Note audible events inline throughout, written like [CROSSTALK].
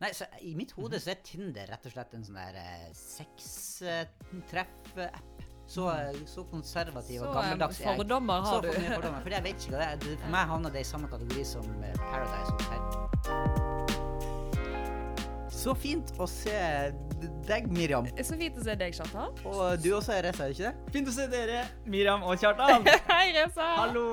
Nei, så I mitt hode så er Tinder rett og slett en sånn der eh, sextreff-app. Så, eh, så konservativ og Så gammeldags eh, er jeg. fordommer Så har du. for mye fordommer, fordi jeg vet ikke hva det er. For meg havner det i samme kategori som eh, Paradise Hotel. Så fint å se deg, Miriam. Så fint å se deg, Chantal. Og du også er Reza, ikke det? Fint å se dere, Miriam og Kjartan. [LAUGHS] Hei, Reza. Hallo.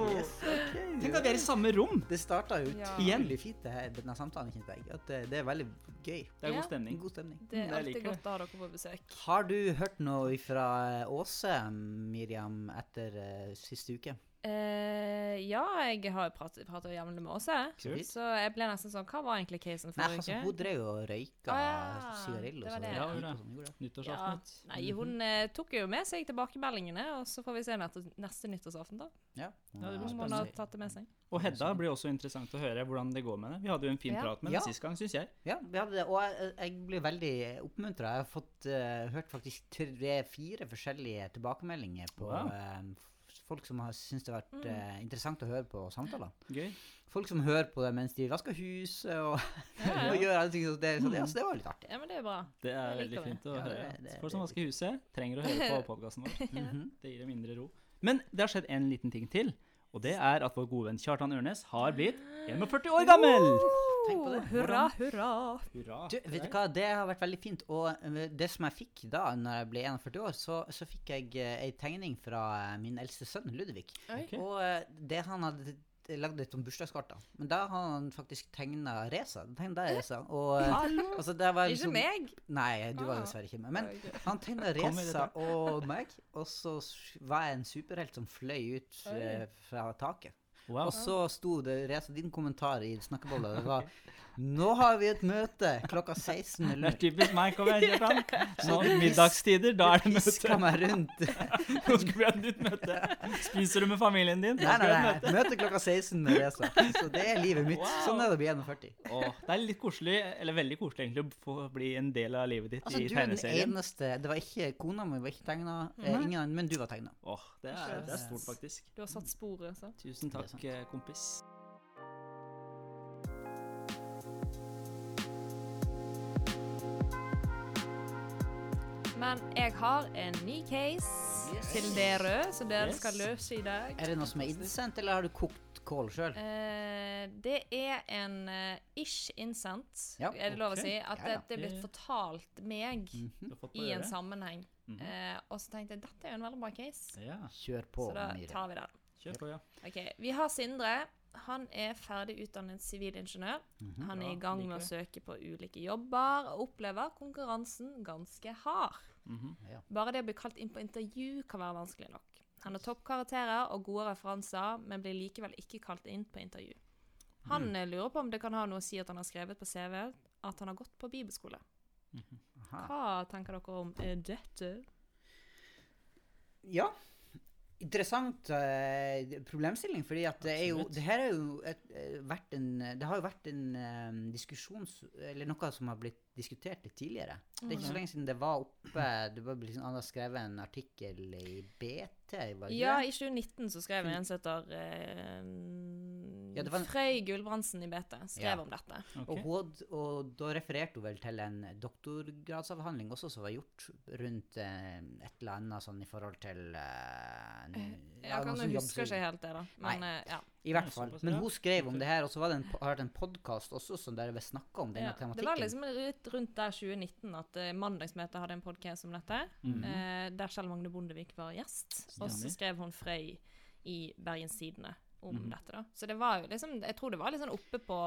Tenk at vi er i samme rom. Det starta jo Ja. utrolig fint, det her, denne samtalen. jeg. At det, det er veldig gøy. Det er god stemning. God stemning. Det er alltid godt å ha dere på besøk. Har du hørt noe fra Åse, Miriam, etter uh, siste uke? Eh, ja, jeg har pratet, pratet jevnlig med Åse. Kult. Så jeg ble nesten sånn Hva var egentlig casen Nei, forrige altså, uke? hun drev jo og røyka ah, ja. sigarill og Det var så. det. Ja, hun gjorde sånn, det. Ja, Nyttårsaften. nei, hun eh, tok jo med seg tilbakemeldingene, og så får vi se neste, neste nyttårsaften, da. Ja, Ja, det blir hun spennende. har tatt det med seg. Og Hedda blir også interessant å høre hvordan det går med det. Vi hadde jo en fin Ja. prat med Ja. henne sist gang, syns jeg. Ja, vi hadde det, og jeg, jeg ble veldig oppmuntra. Jeg har fått uh, hørt faktisk tre-fire forskjellige tilbakemeldinger på Wow. f- folk som har syntes det har vært eh, interessant å høre på samtaler. Gøy. Folk som hører på det mens de vasker huset og, [LAUGHS] Ja, og gjør alle ting. Så det, så det, altså, det var litt artig. ja, men det er bra. Det er veldig fint å Ja, høre. det- Folk som vasker huset, trenger å høre på [LAUGHS] podkasten vår. Mhm. Det gir dem indre ro. Men det har skjedd en liten ting til. Og det er at vår gode venn Kjartan Ørnes har blitt 41 år gammel! Tenk på det. Hurra, hurra. Hurra. Du, vet du hva, det har vært veldig fint. Og eh, det som jeg fikk da når jeg ble 41 år, så, så fikk jeg eh, ei tegning fra eh, min eldste sønn, Ludvig. Okay. Og eh, det han hadde lagd litt om bursdagskort, da. Men da har han faktisk tegna. Og eh, [LAUGHS] altså, det var Ikke liksom- meg. Nei, du var Ah. dessverre ikke med. Men han tegna Reza og meg, og så var jeg en superhelt som fløy ut eh, fra taket. Wow. Og så sto det Reza, din kommentar i snakkebolla, det var [LAUGHS] Nå har vi et møte klokka 16. Det er typisk meg, kommer jeg, Kjartan. [LAUGHS] Nå, middagstider, da er det Piska møte. meg rundt. [LAUGHS] Nå skal vi ha et nytt møte. Spiser du med familien din? Nei, nei, nei. møte. Møte klokka 16 med Reza. Så det er livet mitt. Wow. Sånn er det å bli 41. Åh, det er litt koselig, eller veldig koselig egentlig, å få bli en del av livet ditt Altså, i du er den tegneserien. eneste Det var ikke kona mi var ikke tegna, eh, ingen annen, men du var tegna. Åh, det er, det er stort, faktisk. Du har satt sporet, så. Tusen takk, eh, kompis. Men jeg har en ny case Yes. til dere, som dere Yes. skal løse i dag. Er det noe som er innsendt, eller har du kokt kål sjøl? Uh, det er en uh, ish innsendt, Ja, er det lov okay. å si. At Ja, det, ja. det er blitt fortalt meg mm -hmm. i en sammenheng. sammenheng. -hmm. uh, og så tenkte jeg dette er jo en veldig bra case, Ja, Kjør på, så da tar vi den. kjør på, ja. Ok, Vi har Sindre. Han er ferdig utdannet sivilingeniør. Mhm. Han er Ja, i gang med å søke på ulike jobber og opplever konkurransen ganske hard. Mhm. Bare det å bli kalt inn på intervju kan være vanskelig nok. Han har toppkarakterer og gode referanser, men blir likevel ikke kalt inn på intervju. Han mm. lurer på om det kan ha noe å si at han har skrevet på CV at han har gått på bibelskole. Aha. Hva tenker dere om eh, dette? Ja. Interessant eh, problemstilling, fordi at det er jo Det her er jo et, eh, vært en Det har jo vært en um, diskusjons... Eller noe som har blitt diskutert litt tidligere. Det er ikke så lenge siden det var oppe Det var liksom, Han har skrevet en artikkel i BT, var det Ja, det? i 2019 så skrev en som heter eh, Ja, en- Frøy Gulbrandsen i BT. Skrev Ja. om dette. Okay. Og, hun, og da refererte hun vel til en doktorgradsavhandling også som var gjort rundt eh, et eller annet sånn i forhold til eh, n- ja, Jeg kan jo huske husker jobbsøk- ikke helt det, da. Men Nei. ja. I hvert fall. Men hun skrev om det her, og så var det en, en podkast også som dere vi snakka om denne ja. tematikken. Det var liksom litt rundt der 2019 at uh, Mandagsmøtet hadde en podkast om dette. Mm -hmm. uh, der Kjell Magne Bondevik var gjest. Og så skrev hun Frøy i Bergens Tidende om -hmm. dette. da. Så det var jo liksom Jeg tror det var litt sånn oppe på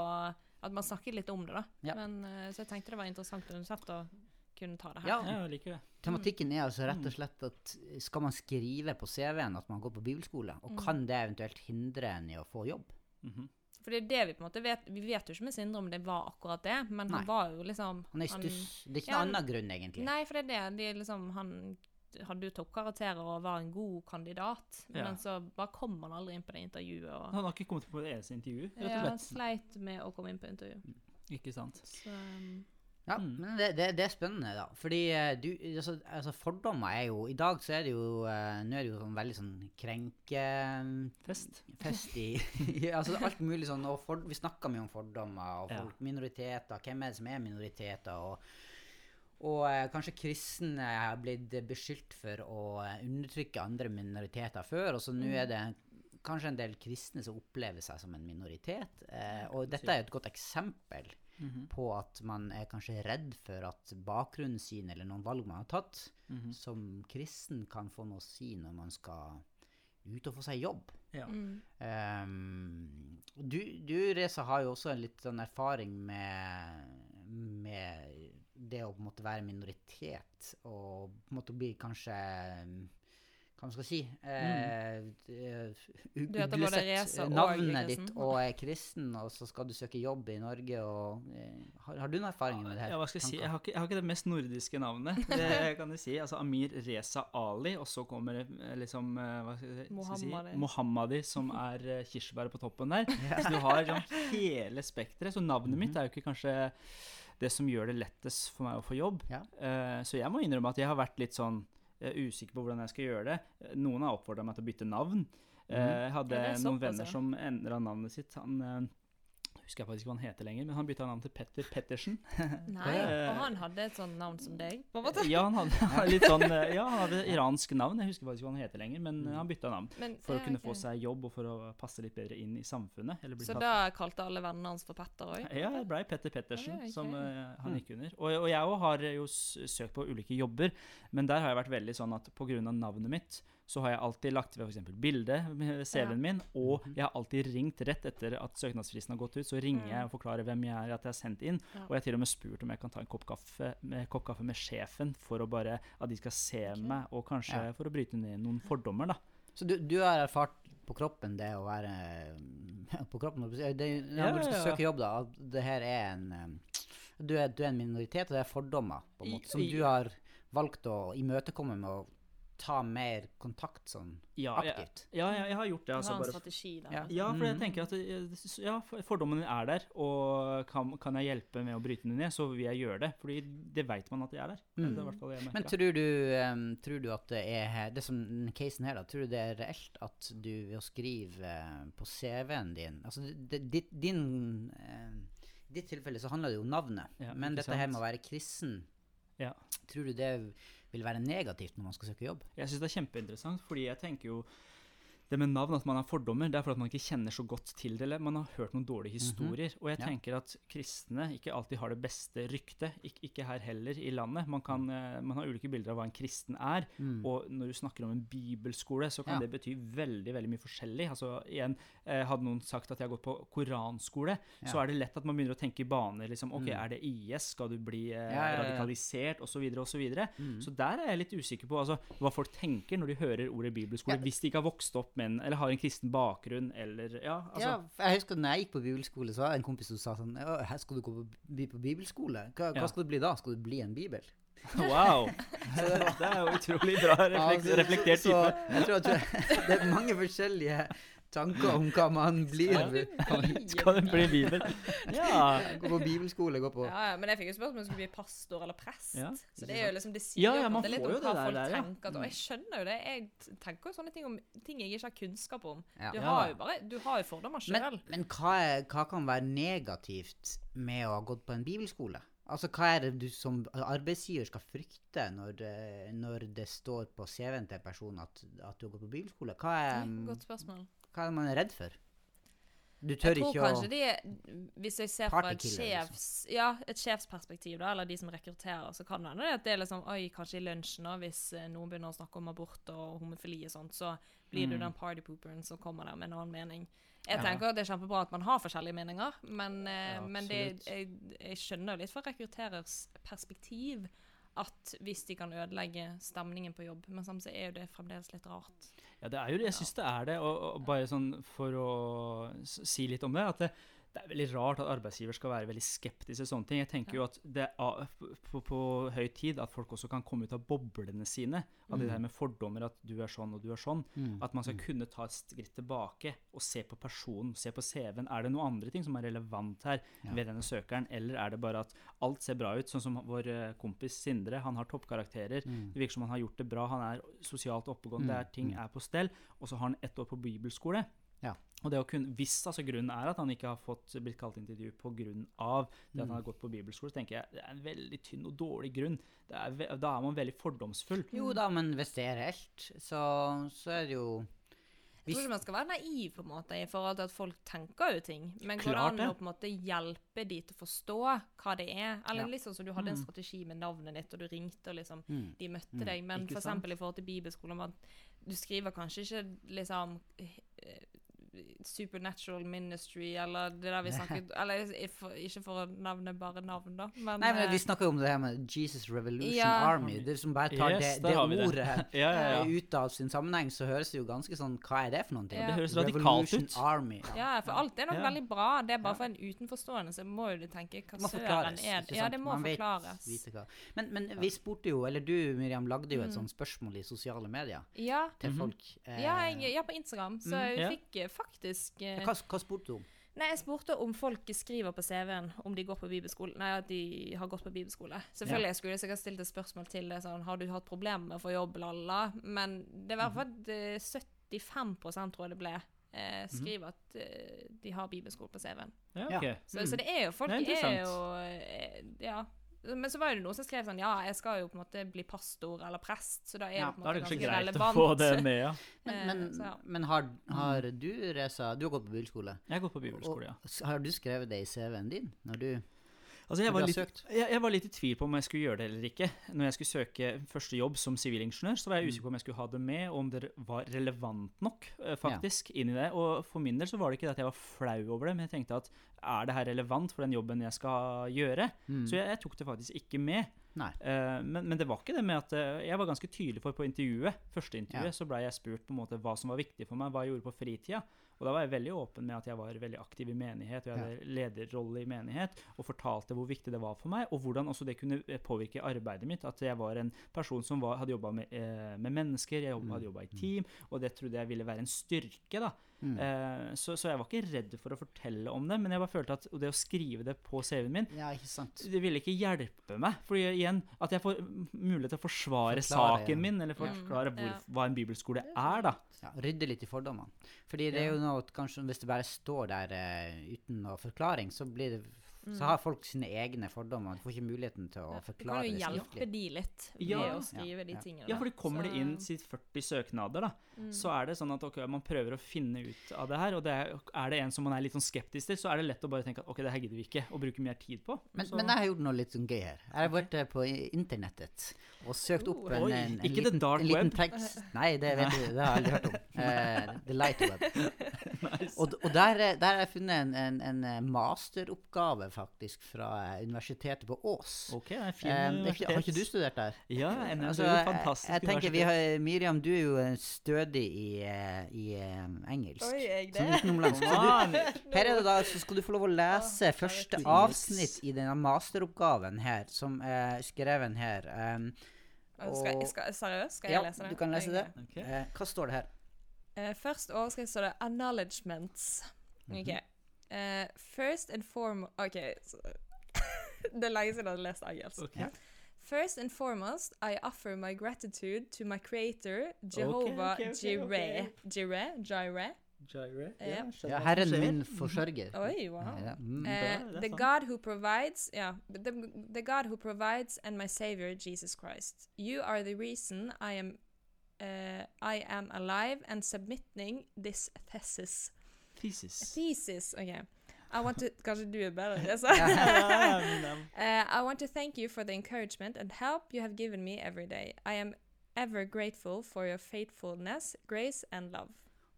at man snakket litt om det, da. Ja. Men, uh, så jeg tenkte det var interessant uansett å kunne ta det her. Ja, jeg liker det. Tematikken er altså rett og slett at skal man skrive på CV-en at man går på bibelskole, og Mm. kan det eventuelt hindre en i å få jobb? Mhm. For det er det vi på en måte vet Vi vet jo ikke med Sindre om det var akkurat det, men Nei. han var jo liksom Han er i stuss. Det er ikke Ja, noen annen grunn, egentlig. Nei, for det er det. De er liksom, han hadde jo toppkarakterer og var en god kandidat, Ja. men så bare kom han aldri inn på det intervjuet. Og, Han har ikke kommet på det eneste intervju, rett ja, og slett. sleit med å komme inn på intervju. Ikke sant. Så, um, Ja, Mm. men det, det, det er spennende, da. Fordi eh, du, altså, altså fordommer er jo I dag så er det jo eh, Nå er det jo sånn veldig sånn krenkefest Fest. [LAUGHS] i Altså alt mulig sånn Og for, vi snakker mye om fordommer og Ja. minoriteter. Hvem er det som er minoriteter? Og, og eh, kanskje kristne har blitt beskyldt for å eh, undertrykke andre minoriteter før, og så nå er det kanskje en del kristne som opplever seg som en minoritet. Eh, og dette er et godt eksempel Mhm. på at man er kanskje redd for at bakgrunnen sin eller noen valg man har tatt, Mhm. som kristen kan få noe å si når man skal ut og få seg jobb. Ja. Mm. Um, du, du, Reza, har jo også en litt sånn erfaring med, med det å på en måte være minoritet, og på en måte bli kanskje hva man skal si eh, mm. Du heter både uglesett. Navnet ditt og er kristen, og så skal du søke jobb i Norge. Og, eh, har, har du noen erfaringer med det her? Ja, hva skal jeg si? Jeg har, ikke, jeg har ikke det mest nordiske navnet. [LAUGHS] Det kan jeg si. Altså Amir Reza Ali, og så kommer det eh, liksom eh, hva skal jeg skal si? Mohammadi, som [LAUGHS] er eh, kirsebæret på toppen der. [LAUGHS] Så du har liksom hele spekteret. Så navnet mitt er jo ikke kanskje det som gjør det lettest for meg å få jobb. Ja. Eh, så jeg må innrømme at jeg har vært litt sånn eh, usikker på hvordan jeg skal gjøre det. Noen har oppfordra meg til å bytte navn. Mm. jeg hadde er noen venner som endra navnet sitt. Han eh, husker jeg faktisk ikke hva han heter lenger, men han bytta navn til Petter Pettersen. [LAUGHS] Nei, og han hadde et sånt navn som deg. på en måte. Ja, han hadde, [LAUGHS] litt sånn eh, Ja, han hadde iransk navn. Jeg husker faktisk ikke hva han heter lenger, men eh, han bytta navn. Men, For å ja, kunne okay. få seg jobb og for å passe litt bedre inn i samfunnet. Eller bli Så tatt- da kalte alle vennene hans for Petter òg? ja, det blei Petter Pettersen Ja, okay. som uh, han gikk under. Og, og jeg òg har jo søkt på ulike jobber, men der har jeg vært veldig sånn at pga. navnet mitt, så har jeg alltid lagt ved f.eks. bilde med CV-en min, og jeg har alltid ringt rett etter at søknadsfristen har gått ut. Så ringer jeg og forklarer hvem jeg er, at jeg har sendt inn. Ja. Og jeg har til og med spurt om jeg kan ta en kopp kaffe med, kopp kaffe med sjefen for å bare at de skal se meg, og kanskje Ja. for å bryte ned noen fordommer, da. Så du, du har erfart på kroppen det å være [LAUGHS] På kroppen det, Når Ja, du skal ja, ja. søke jobb, da, at det her er en du er, du er en minoritet, og det er fordommer på en måte, som du har valgt å imøtekomme med å ta mer kontakt sånn Ja, aktivt. ja, jeg, jeg har gjort det. Altså, ha en bare strategi da. Ja. Ja, for jeg Mhm. tenker at eh, ja, fordommene fordommen er der, og kan, kan jeg hjelpe med å bryte den ned, så vil jeg gjøre det. Fordi det veit man at de er der. Mm. Det er i hvert fall det jeg Men tror du, um, tror du at det er det som casen her, da, tror du det er reelt at du ved å skrive eh, på CV-en din Altså det, ditt, din eh, I ditt tilfelle så handler det jo om navnet, Ja, men dette her med å være kristen, Ja. tror du det vil være negativt når man skal søke jobb? Jeg syns det er kjempeinteressant, fordi jeg tenker jo det med navn, at man har fordommer, det er fordi man ikke kjenner så godt til det, eller man har hørt noen dårlige historier. Og jeg Ja. tenker at kristne ikke alltid har det beste ryktet, Ik ikke her heller i landet. Man, kan, eh, man har ulike bilder av hva en kristen er, Mm. og når du snakker om en bibelskole, så kan Ja. det bety veldig veldig mye forskjellig. Altså igjen, eh, Hadde noen sagt at jeg har gått på koranskole, så er det lett at man begynner å tenke i baner. liksom, ok, Mm. Er det IS? Skal du bli eh, Ja, ja, ja. radikalisert? Osv. så Mm. Så der er jeg litt usikker på altså, hva folk tenker når de hører ordet bibelskole, Ja. hvis de ikke har vokst opp med en, eller har en kristen bakgrunn, eller Ja, altså ja, jeg husker når jeg gikk på bibelskole, så var det en kompis som sa sånn her skal du gå på, bli på bibelskole? Hva, hva skal du bli da? Skal du bli en bibel? [LAUGHS] Wow! Det er jo utrolig bra refleks, Ja, så- reflektert så type. jeg tror at det er mange forskjellige tanker om hva man blir. Skal du [LAUGHS] bli bibel? Ja. Gå på bibelskole, gå på Ja, ja, men jeg fikk jo spørsmål om jeg skulle bli pastor eller prest. Ja, så det er jo liksom, det sier Ja, ja, man litt får om hva det der folk der, ja. tenker. Og jeg skjønner jo det. Jeg tenker jo sånne ting om ting jeg ikke har kunnskap om. Du Ja. har jo bare, du har jo fordommer Men, sjøl. men hva, er, hva kan være negativt med å ha gått på en bibelskole? Altså, Hva er det du som arbeidsgiver skal frykte når når det står på CV-en til en person at, at du har gått på bibelskole? Hva er, Godt spørsmål. Hva er det man er redd for? Du tør Jeg tror ikke å kanskje de Hvis jeg ser fra et sjefs, liksom. ja, et sjefsperspektiv, da, eller de som rekrutterer, så kan det hende at det er liksom Oi, kanskje i lunsjen, da, hvis eh, noen begynner å snakke om abort og homofili og sånt, så blir du Mm. den partypooperen som kommer der med en annen mening. Jeg Ja. tenker at det er kjempebra at man har forskjellige meninger, men, eh, Ja, men det, jeg, jeg skjønner jo litt fra rekrutterers perspektiv at hvis de kan ødelegge stemningen på jobb, men samtidig er jo det fremdeles litt rart. Ja, det er jo. Jeg syns det er det. Og, og bare sånn for å si litt om det, at det, det er veldig rart at arbeidsgiver skal være veldig skeptisk til sånne ting. Jeg tenker jo at det er på, på høy tid at folk også kan komme ut av boblene sine. Av det Mm. der med fordommer at du er sånn og du er sånn. Mm. At man skal kunne ta et skritt tilbake og se på personen, se på CV-en. Er det noen andre ting som er relevant her Ja. ved denne søkeren, eller er det bare at alt ser bra ut? Sånn som vår eh, kompis Sindre, han har toppkarakterer. Mm. Det virker som han har gjort det bra. Han er sosialt oppegående. Mm, er, ting mm. er på stell. Og så har han ett år på bibelskole. Ja. Og det å kunne, Hvis altså grunnen er at han ikke har fått blitt kalt inn til intervju pga. det at Mm. han har gått på bibelskole, så tenker jeg det er en veldig tynn og dårlig grunn. Det er, ve- da er man veldig fordomsfull. Jo da, men hvis det er reelt, så, så er det jo Jeg tror ikke man skal være naiv på en måte i forhold til at folk tenker jo ting. Men går det an å på en måte hjelpe de til å forstå hva det er? Eller Ja. liksom så som du hadde en Mm. strategi med navnet ditt, og du ringte og liksom mm. de møtte Mm. deg. Men f.eks. for eksempel i forhold til bibelskolen, du skriver kanskje ikke liksom Supernatural Ministry, eller det der vi snakket Eller ikke for å nevne bare navn, da, men, Nei, men eh, vi snakker jo om det her med Jesus Revolution Ja. Army. Det som bare tar Yes, det, det ordet det. [LAUGHS] Ja, ja, ja. ut av sin sammenheng, så høres det jo ganske sånn Hva er det for noen ting? Ja. Det høres radikalt Revolution ut. Army. Ja, for alt er nok Ja. veldig bra. Det er bare for en utenforstående, så må jo du tenke hva søren er det. Ja, det må Man forklares. Vet. Men, men vi spurte jo, eller du Miriam, lagde jo et Mm. sånt spørsmål i sosiale medier Ja, til Mhm. folk. eh, ja, jeg, ja, på Instagram. Så Mm, jeg fikk eh, faktisk eh, hva, hva spurte du om? Nei, jeg spurte om folk skriver på CV-en om de går på bibelskole. Nei, at de har gått på bibelskole. Selvfølgelig jeg skulle jeg sikkert stilt et spørsmål til det sånn Har du hatt problemer med å få jobb, lalla? Men det var i hvert fall eh, 75 tror jeg det ble. Eh, skriver at eh, de har bibelskole på CV-en. Ja, okay. så, Så, så det er jo Folk er er, jo eh, Ja. Men så var det noen som skrev sånn Ja, jeg skal jo på en måte bli pastor eller prest, så da er Ja, det på en måte ganske greit relevant. å få det med, ja. [LAUGHS] Men, Eh, men, så ja. men har, har du, Reza Du har gått på bibelskole. Jeg har gått på bibelskole, ja. Og har du skrevet det i CV-en din? Når du, Altså, jeg, var litt, jeg, jeg var litt i tvil på om jeg skulle gjøre det eller ikke. Når jeg skulle søke første jobb som sivilingeniør, så var jeg usikker på om jeg skulle ha det med, og om det var relevant nok faktisk faktisk inn i det. Og for min del så var det ikke det at jeg var flau over det, men jeg tenkte at er det her relevant for den jobben jeg skal gjøre? Mm. Så jeg, jeg tok det faktisk ikke med. Eh, men, men det var ikke det med at uh, Jeg var ganske tydelig for på intervjuet. Første intervjuet Ja. så blei jeg spurt på en måte hva som var viktig for meg, hva jeg gjorde på fritida. Og da var jeg veldig åpen med at jeg var veldig aktiv i menighet, og jeg hadde lederrolle i menighet, og fortalte hvor viktig det var for meg, og hvordan også det kunne eh, påvirke arbeidet mitt. At jeg var en person som var, hadde jobba med, eh, med mennesker, jeg Mm. hadde jobba i team, og det trodde jeg ville være en styrke. da. Mm. Eh, så, så jeg var ikke redd for å fortelle om det, men jeg bare følte at det å skrive det på CV-en min Ja, ikke sant. det ville ikke hjelpe meg. Fordi igjen, at jeg får mulighet til å forsvare Forklare, saken ja. min, eller forklare hvor, Ja. hva en bibelskole er, da. Ja, rydde litt i fordommene. Fordi det er jo noe at kanskje hvis det bare står der uh, uten noe forklaring, så blir det Mm. Så har folk sine egne fordommer. De får ikke muligheten til å Ja, Du forklare kan jo hjelpe de litt ved Ja. å skrive Ja, de tingene. Ja, for fordi kommer det inn sitt 40 søknader, da, Mm. så er det sånn at ok, man prøver å finne ut av det her, og det er, er det en som man er litt sånn skeptisk til, så er det lett å bare tenke at ok, det her gidder vi ikke å bruke mer tid på. Men, men jeg har gjort noe litt sånn gøy her. Jeg har vært eh, på internettet og søkt opp Oh. en, en, en, en, liten, the en liten tekst Nei, det vet du, det har jeg aldri hørt om. Uh, [LAUGHS] the light web. [LAUGHS] [LAUGHS] nice. Og, og der, eh, der har jeg funnet en, en, en eh, masteroppgave, faktisk, fra eh, Universitetet på Ås. Ok, en fin Eh, er universitet. har ikke du studert der? Ja, en Altså, jo fantastisk jeg tenker vi har, Miriam, du er jo eh, stødig i, eh, i eh, engelsk. jeg det? utenomlandsk. On! du, her er det da, så skal du få lov å lese første avsnitt i denne masteroppgaven her, som er skreven her. Um, Skal, og- skal, seriøst, skal ja, jeg lese det? Ja, du kan lese det. Ok. Ok. Eh, hva står det her? Eh, først overskrift står det 'acknowledgements'. Mhm. Ok. Uh, first and foremost OK. Så, [LAUGHS] det er lenge siden jeg har lest engelsk. Okay. First and foremost, I offer my gratitude to my creator, Jehovah okay, okay, Jireh. ok. Jireh? Jireh? Gyre? Ja. Ja, herren min forsørger. Oi, wow. Ja, mm. uh, the. God who provides, yeah, the, the God who provides, and my Savior Jesus Christ. You are the reason I am, uh, I am alive and submitting this thesis. Thesis. Thesis, okay. I want to. Kanskje du er bedre, enn det, uh, [LAUGHS] I want to thank you for the encouragement and help you have given me every day. I am ever grateful for your faithfulness, grace, and love.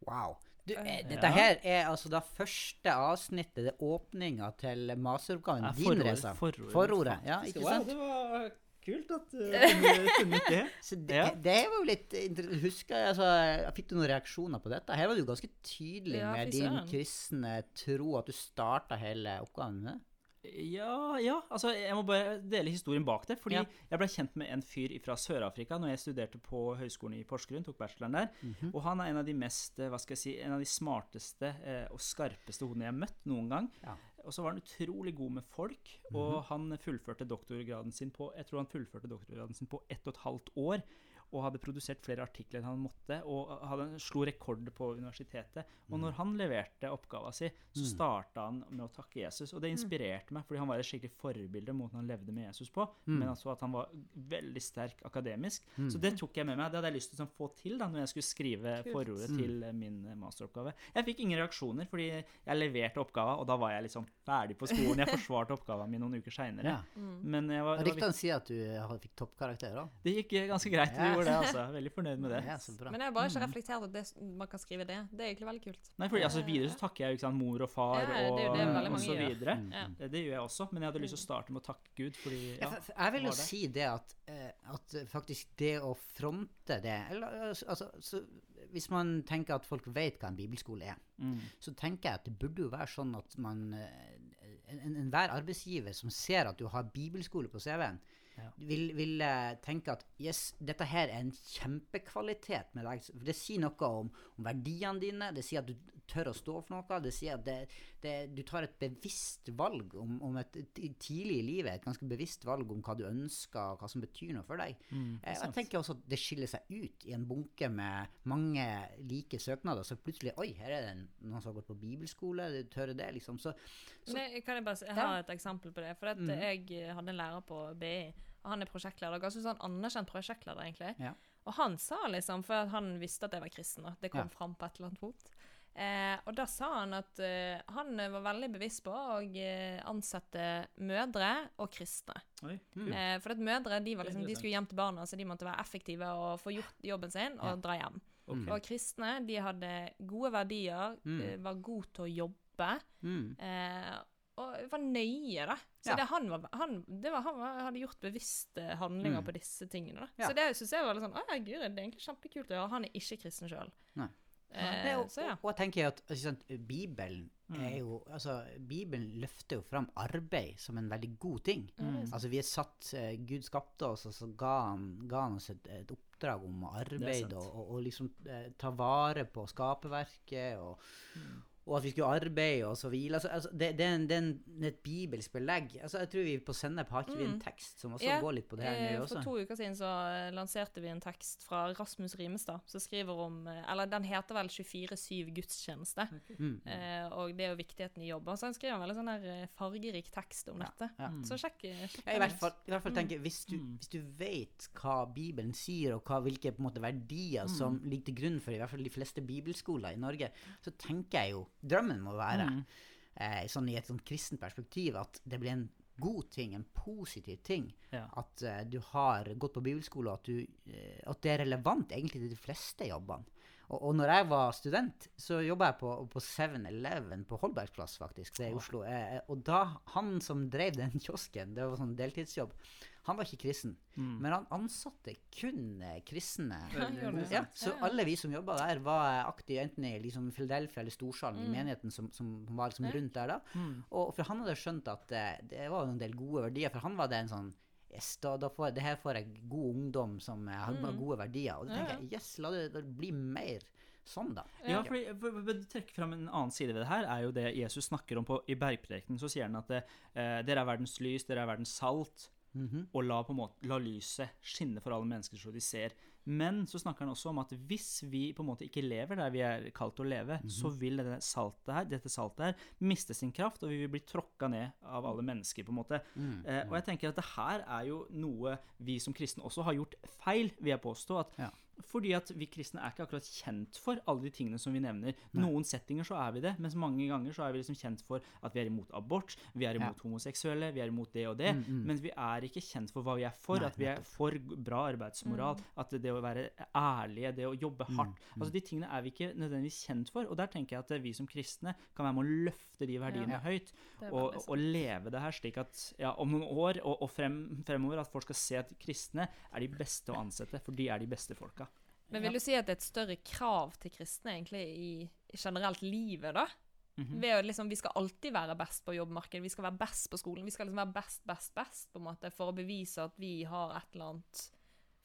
Wow. Du, eh, Ja. dette her er altså det første avsnittet, det åpninga til masteroppgaven Ja, din, Reza. forordet. Forordet, ja, ikke ikke wow, sant? Det var kult at du uh, funnet det. [LAUGHS] Så det, Ja. det var jo litt Husker jeg, altså, Fikk du noen reaksjoner på dette? Her var du ganske tydelig Ja, med din kristne tro, at du starta hele oppgaven med det. Ja, ja, altså jeg må bare dele historien bak det. Fordi Ja. jeg ble kjent med en fyr fra Sør-Afrika når jeg studerte på høyskolen i Porsgrunn. tok bacheloren der, Mhm. Og han er en av de mest, eh, hva skal jeg si, en av de smarteste eh, og skarpeste hodene jeg har møtt noen gang. Ja. Og så var han utrolig god med folk, og han fullførte doktorgraden sin på jeg tror han fullførte doktorgraden sin på ett og et halvt år. Og hadde produsert flere artikler enn han måtte, og hadde, slo rekord på universitetet. Og når han leverte oppgava si, så starta han med å takke Jesus. Og det inspirerte meg, fordi han var et skikkelig forbilde måten han levde med Jesus på. Men altså at han var veldig sterk akademisk. Så det tok jeg med meg. Det hadde jeg lyst til å få til da når jeg skulle skrive Kult. forordet til eh, min eh, masteroppgave. Jeg fikk ingen reaksjoner, fordi jeg leverte oppgava, og da var jeg liksom ferdig på skolen. Jeg [LAUGHS] forsvarte oppgaven min noen uker seinere. Ja. Men jeg var, Ryktene sier at du fikk toppkarakter da? det gikk eh, ganske greit. Ja. Gjorde det, altså. Veldig fornøyd med det. Ja. Men jeg har bare ikke reflektert at det, man kan skrive det. Det er egentlig veldig kult. Nei, fordi altså, videre så takker jeg jo ikke sant, mor og far Ja, det og, og så gjør. videre. Ja. Det, Det gjør jeg også, men jeg hadde lyst til å starte med å takke Gud, fordi Ja, for jeg vil jo det. si det at, eh, at faktisk det å fronte det eller, altså, altså, så, Hvis man tenker at folk vet hva en bibelskole er, mm, så tenker jeg at det burde jo være sånn at man Enhver en- en, arbeidsgiver som ser at du har bibelskole på CV-en, Ja. vil, vil tenke at yes, dette her er en kjempekvalitet med deg. For det sier noe om, om verdiene dine, det sier at du tør å stå for noe, det sier at det, det, du tar et bevisst valg om, om et, tidlig i livet, et ganske bevisst valg om hva du ønsker, og hva som betyr noe for deg. mm, Eh. Jeg tenker også at det skiller seg ut i en bunke med mange like søknader. Så plutselig Oi, her er det noen som har gått på bibelskole. Du tør det, liksom. Så, så Men kan jeg, bare, har et eksempel på det. For at mm. jeg hadde en lærer på BI, han er prosjektleder. Ganske sånn anerkjent prosjektleder, egentlig. Ja. Og han sa liksom, for han visste at jeg var kristen, da. Det kom Ja. fram på et eller annet punkt. Eh, og da sa han at eh, han var veldig bevisst på å eh, ansette mødre og kristne. Mm. Eh, for at mødre de, var liksom, de skulle hjem til barna, så de måtte være effektive og få gjort jobben sin og Ja. dra hjem. Okay. Og kristne de hadde gode verdier, Mm. eh, var gode til å jobbe. mm. Og var nøye, da. Så Ja. det, han, var, han, det var, han var, hadde gjort bevisste handlinger Mm. på disse tingene. Da. Ja. Så det syns jeg var litt sånn Å ja, gud, det er egentlig kjempekult å gjøre. Han er ikke kristen sjøl. Eh, så ja. og, og jeg tenker at sant, Bibelen Mm. er jo altså, Bibelen løfter jo fram arbeid som en veldig god ting. Mm. Altså Vi er satt uh, Gud skapte oss, og så ga han, ga han oss et, et oppdrag om å arbeide og, og, og liksom uh, ta vare på skaperverket. og Mm. Og at vi skulle arbeide og så hvile. Altså, altså, det, det, er en, det er en, et bibelsk belegg. Altså, jeg tror vi på Sennep har ikke vi en Mm. tekst som også Ja, går litt på det her nå også. For to uker siden så eh, lanserte vi en tekst fra Rasmus Rimestad, som skriver om eh, Eller den heter vel 24-7 gudstjeneste. Mm. Eh, og det er jo viktigheten i jobben. Så han skriver en veldig sånn der eh, fargerik tekst om dette. ja. ja. Så sjekk, sjekk Ja, i hvert fall, i hvert fall Mm. tenker jeg, hvis du, Mm. hvis du vet hva Bibelen sier, og hva, hvilke på en måte, verdier som Mm. ligger til grunn for i hvert fall de fleste bibelskoler i Norge, så tenker jeg jo Drømmen må være, Mm. eh, sånn i et sånn kristent perspektiv, at det blir en god ting, en positiv ting, Ja. at eh, du har gått på bibelskole, og at, du, eh, at det er relevant egentlig til de fleste jobbene. Og, og når jeg var student, så jobba jeg på, på 7-Eleven på Holbergsplass, faktisk, det er i Oslo. Eh, og da, han som drev den [LAUGHS] kiosken, det var sånn deltidsjobb, han var ikke kristen. Mm. Men han ansatte kun eh, kristne. Ja, det. Så alle vi som jobba der, var eh, aktive enten i liksom Philadelphia eller Storsalen, i Mm. menigheten som, som var liksom rundt der da. Mm. Og for han hadde skjønt at eh, det var en del gode verdier, for han var det en sånn Yes, da, da får det her får jeg god ungdom som har Mm. gode verdier. Og da tenker jeg yes, la det, det bli mer sånn, da. Ja, fordi for, for, for, trekke fram en annen side ved det her, er jo det Jesus snakker om på, i bergprekenen. Så sier han at eh, dere er verdens lys, dere er verdens salt, Mhm. og la, måte, la lyset skinne for alle mennesker så de ser. Men så snakker han også om at hvis vi på en måte ikke lever der vi er kalt å leve, så vil dette saltet her, dette saltet her miste sin kraft, og vi vil bli tråkka ned av alle mennesker. på en måte. Mm. Eh, og jeg tenker at det her er jo noe vi som kristne også har gjort feil, vil jeg påstå. At Ja. Fordi at vi kristne er ikke akkurat kjent for alle de tingene som vi nevner. Noen settinger så er vi det, mens mange ganger så er vi liksom kjent for at vi er imot abort, vi er imot homoseksuelle, vi er imot det og det. Men vi er ikke kjent for hva vi er for. Nei, at vi er for bra arbeidsmoral, at det å være ærlige, det å jobbe hardt Altså De tingene er vi ikke nødvendigvis kjent for. Og der tenker jeg at vi som kristne kan være med å løfte de verdiene Ja. høyt. Og, og leve det her slik at ja, om noen år og, og frem, fremover at folk skal se at kristne er de beste å ansette, for de er de beste folka. Men vil du si at det er et større krav til kristne egentlig i, i generelt livet, da? Mhm. Ved å liksom, Vi skal alltid være best på jobbmarkedet, vi skal være best på skolen. Vi skal liksom være best, best, best på en måte, for å bevise at vi har et eller annet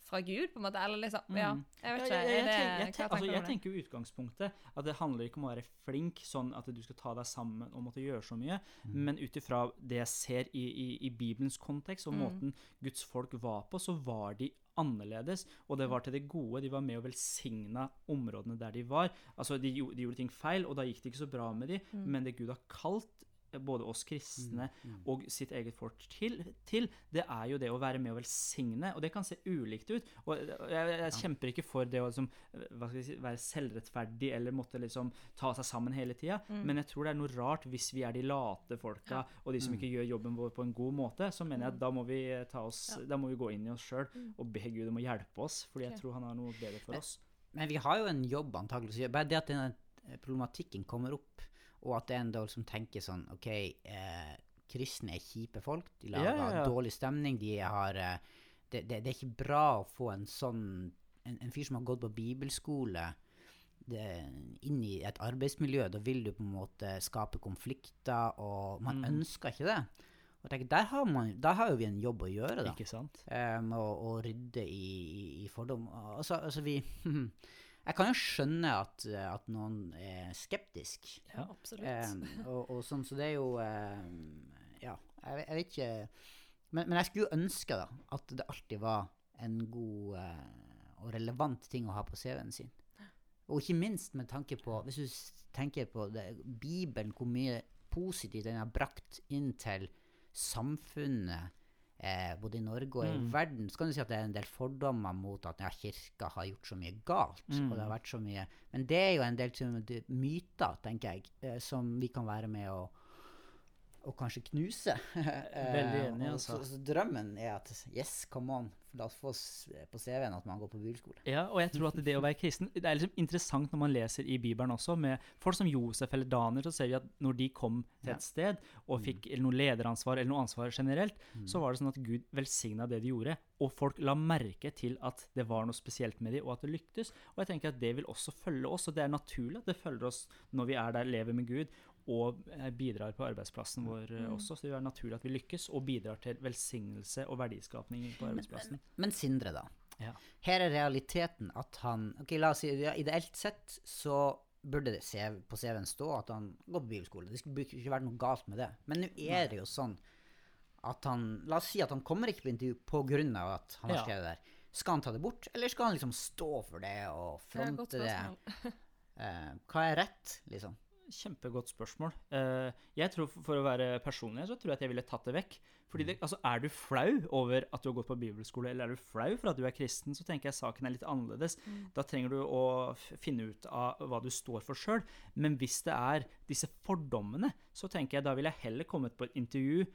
fra Gud, på en måte. Eller liksom Ja, Mhm. jeg vet ikke. jeg, jeg, er tenker tenk- altså, jeg tenker jo utgangspunktet at det handler ikke om å være flink, sånn at du skal ta deg sammen og måtte gjøre så mye, men ut ifra det jeg ser i, i, i Bibelens kontekst og Mm. måten Guds folk var på, så var de annerledes, og det var til det gode. De var med og velsigna områdene der de var. Altså, de, de gjorde ting feil, og da gikk det ikke så bra med de, Mm. men det Gud har kalt både oss kristne Mm. og sitt eget folk til, til, det er jo det å være med å velsigne. Og det kan se ulikt ut. Og jeg, jeg kjemper ikke for det å liksom, hva skal si, være selvrettferdig eller måtte liksom ta seg sammen hele tida, Mm. men jeg tror det er noe rart hvis vi er de late folka og de som Mm. ikke gjør jobben vår på en god måte. Så mener jeg at da må vi, eh, ta oss, Ja. da må vi gå inn i oss sjøl Mm. og be Gud om å hjelpe oss, fordi jeg tror han har noe bedre for oss. Men vi har jo en jobb, antakeligvis. Bare det at denne problematikken kommer opp, og at det er en del som tenker sånn OK, eh, kristne er kjipe folk. De lager Ja, ja, dårlig stemning. De har eh, det, det, det er ikke bra å få en sånn En, en fyr som har gått på bibelskole det, inn i et arbeidsmiljø, da vil du på en måte skape konflikter, og man Mm. ønsker ikke det. Og tenker, der har, man, der har jo vi en jobb å gjøre, da. Ikke sant? eh, med å, å rydde i, i, i fordom. Altså, altså vi [LAUGHS] Jeg kan jo skjønne at, at noen er skeptisk. Ja, absolutt. Eh, [LAUGHS] og, og sånn, så det er jo eh, Ja, jeg, jeg vet ikke men, men jeg skulle jo ønske da at det alltid var en god eh, og relevant ting å ha på CV-en sin. Og ikke minst med tanke på Hvis du tenker på det, Bibelen, hvor mye positivt den har brakt inn til samfunnet, eh, både i Norge og i Mm. verden, så kan du si at det er en del fordommer mot at ja, kirka har gjort så mye galt. Mm. og det har vært så mye, Men det er jo en del myter, tenker jeg, eh, som vi kan være med å og kanskje knuse. [LAUGHS] Veldig enig, Eh, altså. Så, så drømmen er at yes, come on, la oss få på CV-en at man går på bibelskole. Ja, og jeg tror at det å være kristen Det er liksom interessant når man leser i Bibelen også, med folk som Josef eller Daniel, så ser vi at når de kom til et sted og fikk eller noe lederansvar eller noe ansvar generelt, så var det sånn at Gud velsigna det de gjorde, og folk la merke til at det var noe spesielt med dem, og at det lyktes. Og jeg tenker at det vil også følge oss, og det er naturlig at det følger oss når vi er der, lever med Gud, og eh, bidrar på arbeidsplassen vår eh, også. Så det er naturlig at vi lykkes, og bidrar til velsignelse og verdiskapning på arbeidsplassen. Men Sindre, da. Ja. Her er realiteten at han Ok, la oss si ja, ideelt sett så burde det CV, på CV-en stå at han går på bibelskole. Det burde ikke vært noe galt med det. Men nå er det jo sånn at han La oss si at han kommer ikke på intervju av at han har skrevet ja. der. Skal han ta det bort, eller skal han liksom stå for det og fronte det? det? [LAUGHS] Eh, hva er rett, liksom? Kjempegodt spørsmål. Eh, jeg tror for, å være personlig så tror jeg at jeg ville tatt det vekk. Fordi det, altså, Er du flau over at du har gått på bibelskole, eller er du flau for at du er kristen, så tenker jeg saken er litt annerledes. Da trenger du å finne ut av hva du står for sjøl. Men hvis det er disse fordommene, så tenker jeg da ville jeg heller kommet på et intervju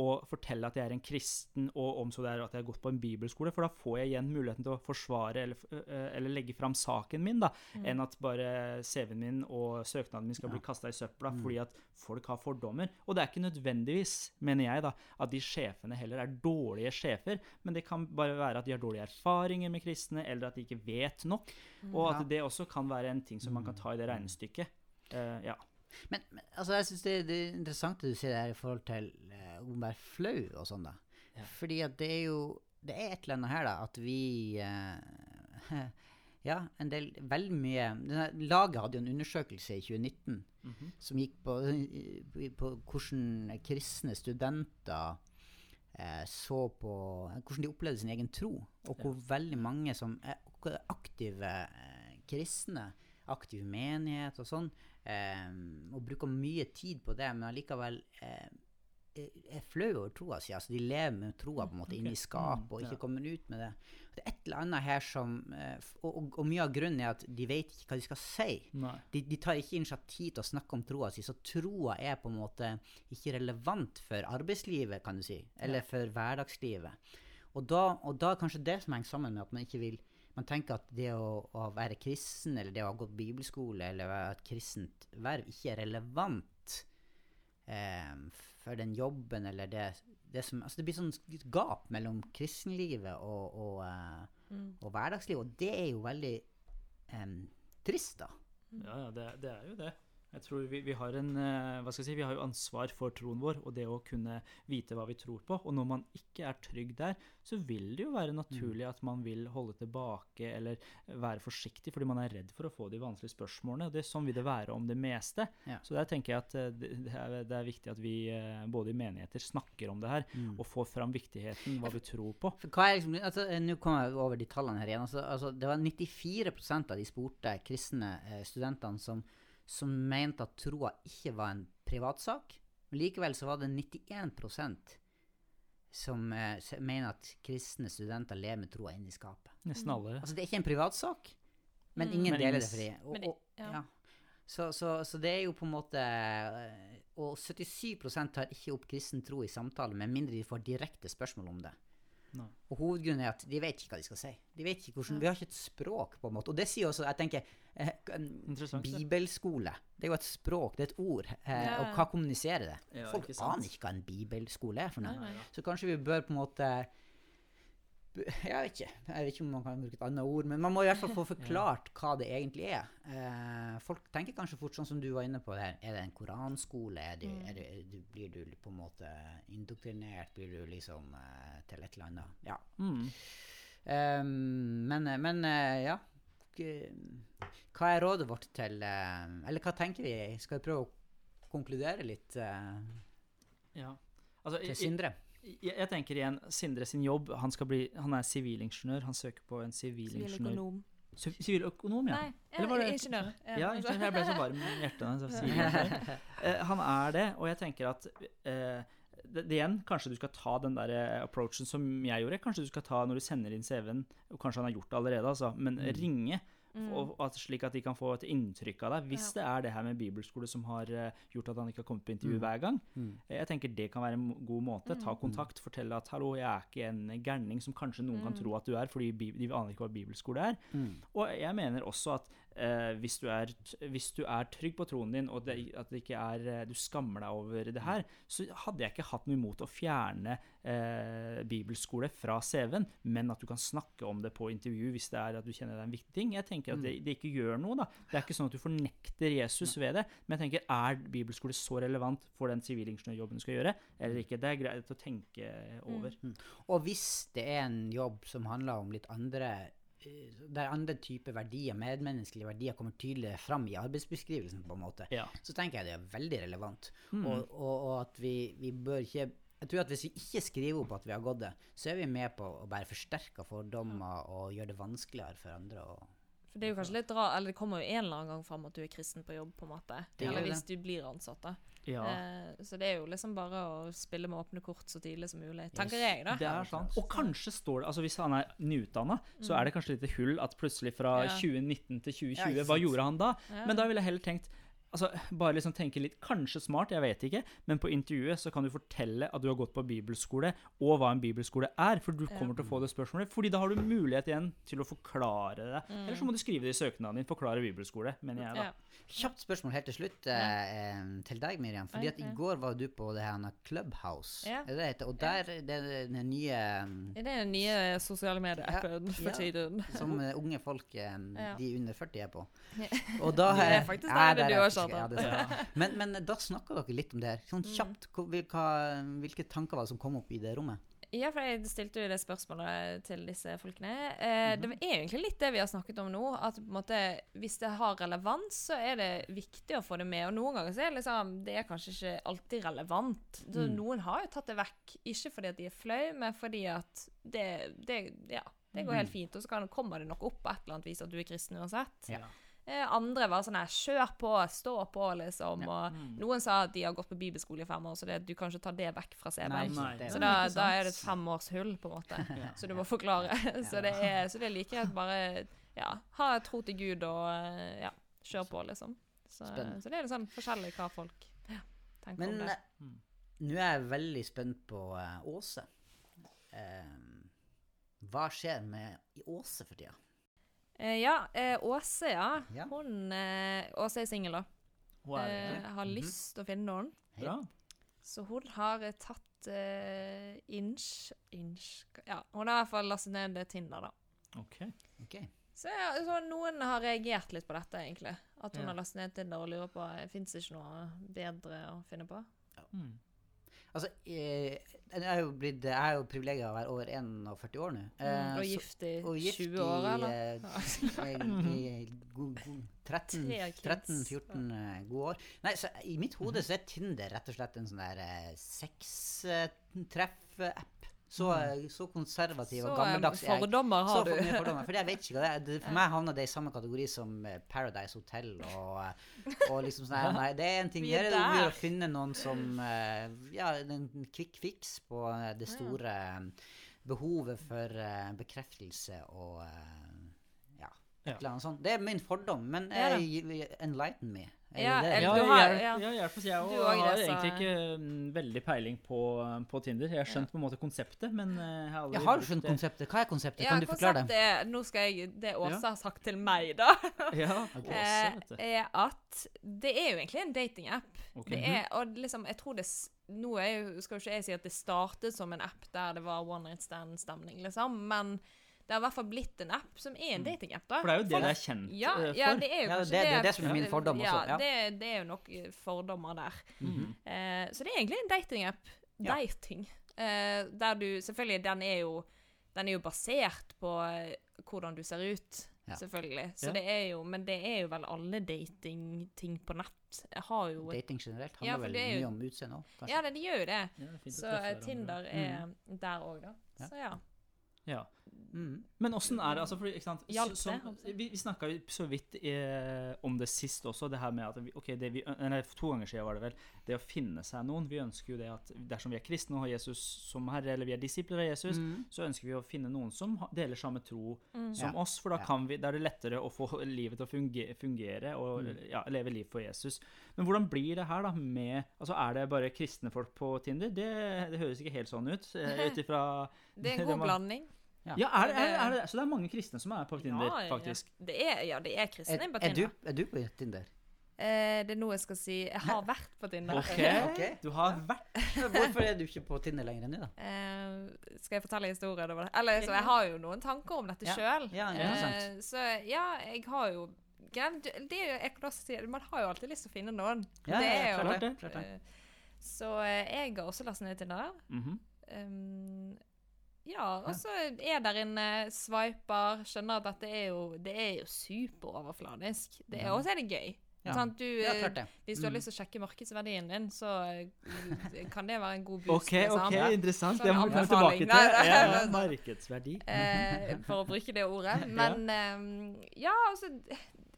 og fortelle at jeg er en kristen, og om så det er at jeg har gått på en bibelskole, for da får jeg igjen muligheten til å forsvare eller, eller legge fram saken min, da, enn at bare CV-en min og søknaden min skal bli kasta i søpla fordi at folk har fordommer. Og det er ikke nødvendigvis, mener jeg, da, at de sjefene heller er dårlige sjefer, men det kan bare være at de har dårlige erfaringer med kristne, eller at de ikke vet nok, og at det også kan være en ting som man kan ta i det regnestykket. Uh, ja. Men, men altså, jeg syns det, det er interessant det du sier der i forhold til å være flau og sånn, da. Ja. Fordi at det er jo Det er et eller annet her, da, at vi eh, [LAUGHS] Ja, en del Veldig mye denne, Laget hadde jo en undersøkelse i 2019 Mhm. som gikk på, på, hvordan kristne studenter eh, så på Hvordan de opplevde sin egen tro, og hvor veldig mange som er aktive eh, kristne, aktiv menighet og sånn, eh, og bruker mye tid på det, men allikevel eh, er flau over troa si. Altså, de lever med troa på en måte ok. inne i skapet og Mm, ikke kommer ut med det. Det er et eller annet her som eh, og, og, og mye av grunnen er at de vet ikke hva de skal si. De, de tar ikke initiativ til å snakke om troa si, så troa er på en måte ikke relevant for arbeidslivet, kan du si, eller for hverdagslivet. Og da, og da er kanskje det som henger sammen med at man ikke vil Man tenker at det å, å være kristen, eller det å ha gått bibelskole, eller være et kristent verv, ikke er relevant for den jobben eller det, det som Altså det blir sånn gap mellom kristenlivet og, og, eh, Mm. og hverdagslivet, og det er jo veldig em, trist, da. Ja, ja, det, det er jo det. Jeg tror vi, vi har en eh, hva skal jeg si, vi har jo ansvar for troen vår og det å kunne vite hva vi tror på. Og når man ikke er trygg der, så vil det jo være naturlig at man vil holde tilbake eller være forsiktig fordi man er redd for å få de vanskelige spørsmålene. Det, sånn vil det være om det meste. Ja. Så der tenker jeg at eh, det, er, det er viktig at vi eh, både i menigheter snakker om det her og får fram viktigheten, hva vi tror på. Hva er liksom, altså, Nå kommer jeg over de tallene her igjen. Altså, altså, det var 94% av de spurte kristne eh, studentene som, som mente at troa ikke var en privatsak. Men likevel så var det 91% som eh, mener at kristne studenter lever med troa inni i skapet. Nesten alle. Altså Det er ikke en privatsak, men Mm. ingen Men deler det fri. Og, og, ja. ja. Så, så, så det er jo på en måte eh, Og 77% tar ikke opp kristen tro i samtale, med mindre de får direkte spørsmål om det. No. Og hovedgrunnen er at de vet ikke hva de skal si. De vet ikke hvordan, Vi har ikke et språk, på en måte. Og det sier også, jeg tenker, eh. Bibelskole. Det er jo et språk, det er et ord. Eh, Ja, Og hva kommuniserer det? Ja, Folk ikke aner ikke hva en bibelskole er for noe. Nei, nei. Så kanskje vi bør på en måte Jeg vet ikke jeg vet ikke om man kan bruke et annet ord, men man må i hvert fall få [LAUGHS] forklart hva det egentlig er. Eh, folk tenker kanskje fort sånn som du var inne på. her. Er det en koranskole? Er det, er det, er det, blir du på en måte indoktrinert? Blir du liksom eh, til et eller annet? Ja. Mm. Ehm, men, men eh, ja. Hva er rådet vårt til eh, Eller hva tenker vi? Skal vi prøve å konkludere litt eh, Ja. Altså, til Sindre? Jeg, jeg tenker igjen, Sindre sin jobb Han, skal bli, han er sivilingeniør. Han søker på en sivilingeniør Siviløkonom. Ja. Nei, Eller jeg, det- ingeniør. Ja, ingeniør. Jeg ble så varm i hjertet. [LAUGHS] Eh, han er det, og jeg tenker at eh, det, det igjen, Kanskje du skal ta den der eh, approachen som jeg gjorde. Kanskje du skal ta når du sender inn CV-en, og kanskje han har gjort det allerede, altså, men ringe. Mm. Og, at, slik at de kan få et inntrykk av deg. Hvis det er det her med bibelskole som har eh, gjort at han ikke har kommet på intervju hver gang. Mm. Eh, Jeg tenker Det kan være en god måte. Ta kontakt, fortelle at 'hallo, jeg er ikke en gærning', som kanskje noen kan tro at du er, fordi de aner ikke hva bibelskole er. Mm. Og jeg mener også at eh, hvis, du er, hvis du er trygg på troen din, og det, at det ikke er, eh, du skammer deg over det her, så hadde jeg ikke hatt noe imot å fjerne eh, bibelskole fra CV-en, men at du kan snakke om det på intervju hvis det er at du kjenner det er en viktig ting. Jeg tenker at det, det ikke gjør noe. da. Det er ikke sånn at du fornekter Jesus ved det, men jeg tenker, er bibelskole så relevant for den sivilingeniørjobben du skal gjøre, eller ikke? Det er greit å tenke over. Og hvis det er en jobb som handler om litt andre der andre typer verdier, medmenneskelige verdier, kommer tydeligere fram i arbeidsbeskrivelsen, på en måte, Ja. så tenker jeg det er veldig relevant. Mm. Og, og, og at vi, vi bør ikke Jeg tror at hvis vi ikke skriver opp at vi har gått det, så er vi med på å bare forsterke fordommer og gjøre det vanskeligere for andre. å For det er jo kanskje litt rart, eller det kommer jo en eller annen gang fram at du er kristen på jobb, på en måte. Det eller hvis du blir ansatt, da. ja. Eh, så det er jo liksom bare å spille med åpne kort så tidlig som mulig, tenker Yes. jeg, da. Det er sant. Og kanskje står det altså Hvis han er nyutdanna, så er det kanskje litt hull at plutselig fra Mm. Ja. 2019 til 2020 Ja, Hva gjorde han da? Ja. Men da ville jeg heller tenkt Altså, Bare liksom tenke litt Kanskje smart, jeg vet ikke, men på intervjuet så kan du fortelle at du har gått på bibelskole, og hva en bibelskole er, for du kommer til å få det spørsmålet. Fordi da har du mulighet igjen til å forklare det. Eller så må du skrive det i søknaden din. Forklare bibelskole, mener jeg, da. Mm. Ja. Kjapt spørsmål helt til slutt eh, eh, til deg, Miriam. Fordi at i går var du på det her Clubhouse. Ja. Er det det heter? Og der det er den nye Det er den nye sosiale medieappen ja, for Ja. tiden. som eh, unge folk, de under 40 er på. Og da Det er faktisk der, der det du er har faktisk- startet. ja, det ja. Men, men da snakka dere litt om det her. Sånn Mm. kjapt, hvilke, hvilke tanker var det som kom opp i det rommet? Ja, for jeg stilte jo det spørsmålet til disse folkene. Eh, Det er egentlig litt det vi har snakket om nå. At måte, hvis det har relevans, så er det viktig å få det med. Og noen ganger så er det liksom Det er kanskje ikke alltid relevant. Så Mm. Noen har jo tatt det vekk. Ikke fordi at de er flau, men fordi at det, det Ja. Det går helt fint, og så kan, kommer det nok opp på et eller annet vis at du er kristen uansett. Ja. Eh, andre var sånn her kjør på, stå på, liksom. Og Mm. noen sa at de har gått på bibelskole i fem år, så det, du kan ikke ta det vekk fra det Så da, da er det et femårshull, på en måte. [LAUGHS] Ja. Så du må forklare. [LAUGHS] så, det er, så det er like greit bare ja, ha tro til Gud og eh, ja, kjør på, liksom. Så, så det er liksom forskjellig hva folk ja, tenker Men om det. eh, Mm. nå er jeg veldig spent på uh, Åse. Uh, hva skjer med i Åse for tida? Eh, ja, eh, Åse, ja. Ja. Hun eh, Åse er singel, da. Hun er Eh, det. har Mhm. lyst til å finne noen. Bra. Så hun har eh, tatt eh, inch Inch Ja, hun har i hvert fall lastet ned Tinder, da. Ok. Ok. Så, ja, så noen har reagert litt på dette, egentlig. At hun Ja. har lastet ned Tinder og lurer på fins det ikke noe bedre å finne på. Mm. Altså, eh, jeg er jo blitt Jeg er jo privilegiet av å være over 41 år nå. Eh, Mm, og gift i og gift 20 år, eller? eh, i, i god, god, 13, [LAUGHS] Tre kids. 13-14 eh, gode år. Nei, så I mitt hode så er Tinder rett og slett en sånn der eh, sextreff-app. Så, eh, så konservativ og gammeldags eh, er jeg. fordommer Så har for mye fordommer. For jeg vet ikke hva det er. For meg havner det i samme kategori som eh, Paradise Hotel og, og liksom sånn Nei, det er en ting er Her er det om å finne noen som Ja, en quick fix på det store eh, behovet for bekreftelse og ja, et eller annet sånt. Det er min fordom, men enlighten me. Ja, det Ja, du har- ja. ja, hjelp oss. Jeg og har egentlig ikke mm, veldig peiling på, på Tinder. Jeg har skjønt på en måte konseptet, men uh, jeg har aldri Jeg har skjønt det. konseptet. Hva er konseptet? Ja, kan du forklare det? er Nå skal jeg Det Åsa Ja. har sagt til meg, da, [LAUGHS] Ja. [LAUGHS] Åse, eh, er at det er jo egentlig en datingapp. Okay. Det er, og liksom, jeg tror det Nå er jo, skal jo ikke jeg si at det startet som en app der det var one night stand-stemning, liksom, men det har i hvert fall blitt en app som er en datingapp, da. For det er jo det det er kjent ja, for. ja, det er jo Ja, det, det- det er det som er min fordom også, ja. Det, det er jo nok eh, fordommer der. Mm -hmm. uh, så det er egentlig en datingapp. Dating. Uh, der du Selvfølgelig, den er jo Den er jo basert på eh, hvordan du ser ut. Ja. Selvfølgelig. Så Ja. det er jo Men det er jo vel alle datingting på nett. Jeg har jo Dating generelt handler ja, vel er jo- mye om utseende òg, kanskje? Ja, det, de gjør jo det. Ja, det er Så eh. Tinder er der òg, da. Ja. Så ja. Ja. Mm. Men åssen er det altså, fordi, ikke sant, Hjalp det? som-. Vi, vi snakka jo så vidt eh, om det sist også, det her med at vi, ok, det vi, eller to ganger siden var det vel, det å finne seg noen. Vi ønsker jo det at dersom vi er kristne og har Jesus som herre, eller vi er disipler av Jesus, Mm. så ønsker vi å finne noen som deler samme tro Mm. som Ja. oss, for da, kan vi, da er det lettere å få livet til å fungere, fungere og Mm. ja, leve liv for Jesus. Men hvordan blir det her da med Altså Er det bare kristne folk på Tinder? Det, det høres ikke helt sånn ut. eh, [LAUGHS] Ut ifra Det er en [LAUGHS] god blanding. Ja. Ja, er det, er, det- er det, så det er mange kristne som er på Tinder, Ja, faktisk? Det er, ja, det er kristne Er, på er, du, Tinder. er du på Tinder? Eh, det er noe jeg skal si. Jeg har vært på Tinder. Ok, [LAUGHS] okay. Du har vært [LAUGHS] Hvorfor er du ikke på Tinder lenger enn nå, da? Eh, skal jeg fortelle historien over det? Eller, så jeg har jo noen tanker om dette Ja. sjøl. Ja, eh, så ja, jeg har jo Det er jo, jeg kan også si, Man har jo alltid lyst til å finne noen. Ja, det ja, er jo klart det. Det. eh, Så eh, jeg har også lastet ned Tinder. Mhm. Um, ja, og så er der inne, swiper, skjønner at dette er jo Det er jo superoverfladisk. Det er, Ja. og så er det gøy. Ja. Sånn, Du, Ja, eh, klart det. hvis du har Mm. lyst til å sjekke markedsverdien din, så eh, [LAUGHS] kan det være en god boost. OK, liksom. ok, interessant. Sånn Det må vi komme tilbake til. Nei, nei, Ja, nei, markedsverdi. [LAUGHS] Eh, for å bruke det ordet. [LAUGHS] Men eh, ja, altså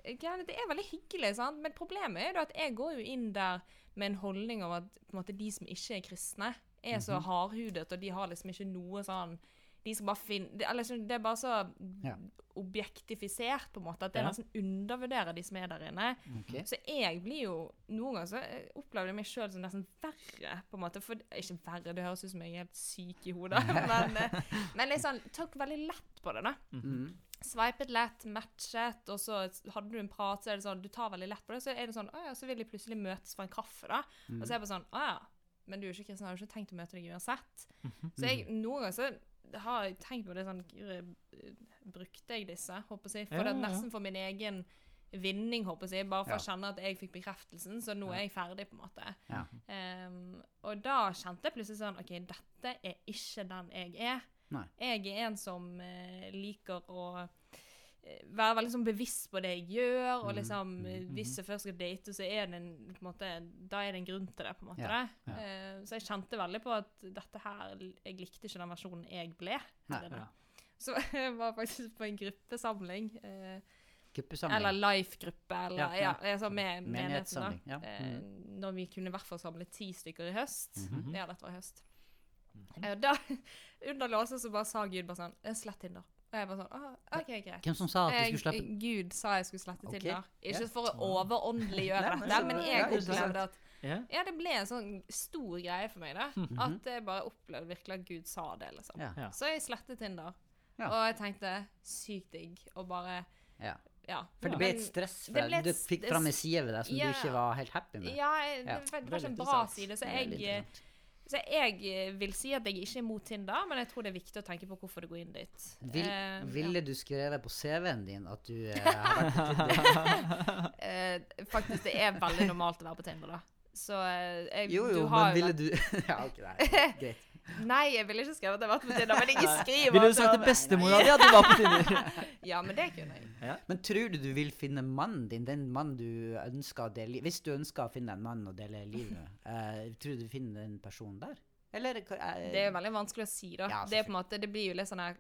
Det er veldig hyggelig, sant? men problemet er jo at jeg går jo inn der med en holdning om at på en måte, de som ikke er kristne, er så Mhm. hardhudet, og de har liksom ikke noe sånn de skal bare finne, det, liksom, det er bare så Ja. objektifisert, på en måte, at det Ja. nesten undervurderer de som er der inne. Okay. Så jeg blir jo Noen ganger så eh, opplever jeg meg sjøl som nesten verre, på en måte. For, ikke verre, det høres ut som jeg er helt syk i hodet, [LAUGHS] men, eh, men liksom sånn, tok veldig lett på det. da. Mm. Sveipet lett, matchet, og så hadde du en prat, så er det sånn, du tar veldig lett på det. Så er det sånn, å ja, så vil de plutselig møtes for en kaffe, da. Mm. Og så er det bare sånn, å ja, men du er ikke kristen, har du ikke tenkt å møte deg uansett? Mhm. Så jeg, noen ganger så har jeg tenkt på det sånn, eh, brukte jeg disse, håper jeg for Ja, det ja. nesten for min egen vinning, håper jeg bare for Ja. å kjenne at jeg fikk bekreftelsen, så nå er jeg ferdig, på en måte. Ja. Um, og da kjente jeg plutselig sånn, ok, dette er ikke den jeg er. Nei. Jeg er en som uh, liker å være veldig sånn bevisst på det jeg gjør, og Mhm, liksom, eh, mhm, hvis jeg først skal date, så er det en, på en måte, da er det en grunn til det, på en måte. Ja, ja. Uh, så jeg kjente veldig på at dette her, jeg likte ikke den versjonen jeg ble. Nei, ja. Så [LAUGHS] jeg var faktisk på en gruppesamling. Uh, Gruppesamling. Eller Life-gruppe, eller Ja, altså med menigheten, da. Mm. Når vi kunne i hvert fall samle ti stykker i høst. Mhm. Ja, dette var i høst. Eh, da, [LAUGHS] under låsen så bare sa Gud bare sånn «Eh, Slett Tinder. Og jeg bare sånn ah, OK, greit. Hvem som sa at du skulle Eh, jeg, Gud sa jeg skulle slette til Tinder. Ikke yeah. for å overåndeliggjøre dette, men jeg opplevde at Ja. Ja, det ble en sånn stor greie for meg, da. Mhm. At jeg bare opplevde virkelig at Gud sa det, liksom. Ja. Så jeg slettet Tinder. Ja. Og jeg tenkte sykt digg å bare Ja. Ja. For det ble et stress. For ble et du fikk fram en side ved deg som Ja. du ikke var helt happy med. Ja, det, var- det veldig var ikke en bra side, så jeg. Så jeg eh, vil si at jeg ikke er mot Tinder, men jeg tror det er viktig å tenke på hvorfor det går inn dit. Vil, uh, ville du skrevet på CV-en din at du uh, har vært på Tinder? ja. [LAUGHS] [LAUGHS] Eh, faktisk, det er veldig normalt å være på Tinder, da. Så jeg, Jo, du jo, har men jo ville vært- du [LAUGHS] Ja, OK, nei. Greit. Nei, jeg ville ikke skrevet at jeg har vært på Tinder, men jeg skriver Ville du sagt til bestemora di at du var på Tinder? [LAUGHS] Ja, men det kunne jeg. Men tror du du vil finne mannen din, den mannen du ønsker å dele Hvis du ønsker å finne en mann å dele livet med, uh, [LAUGHS] tror du du finner den personen der? Eller uh, Det er veldig vanskelig å si, da. Ja, det, er på en måte, det blir jo litt sånn her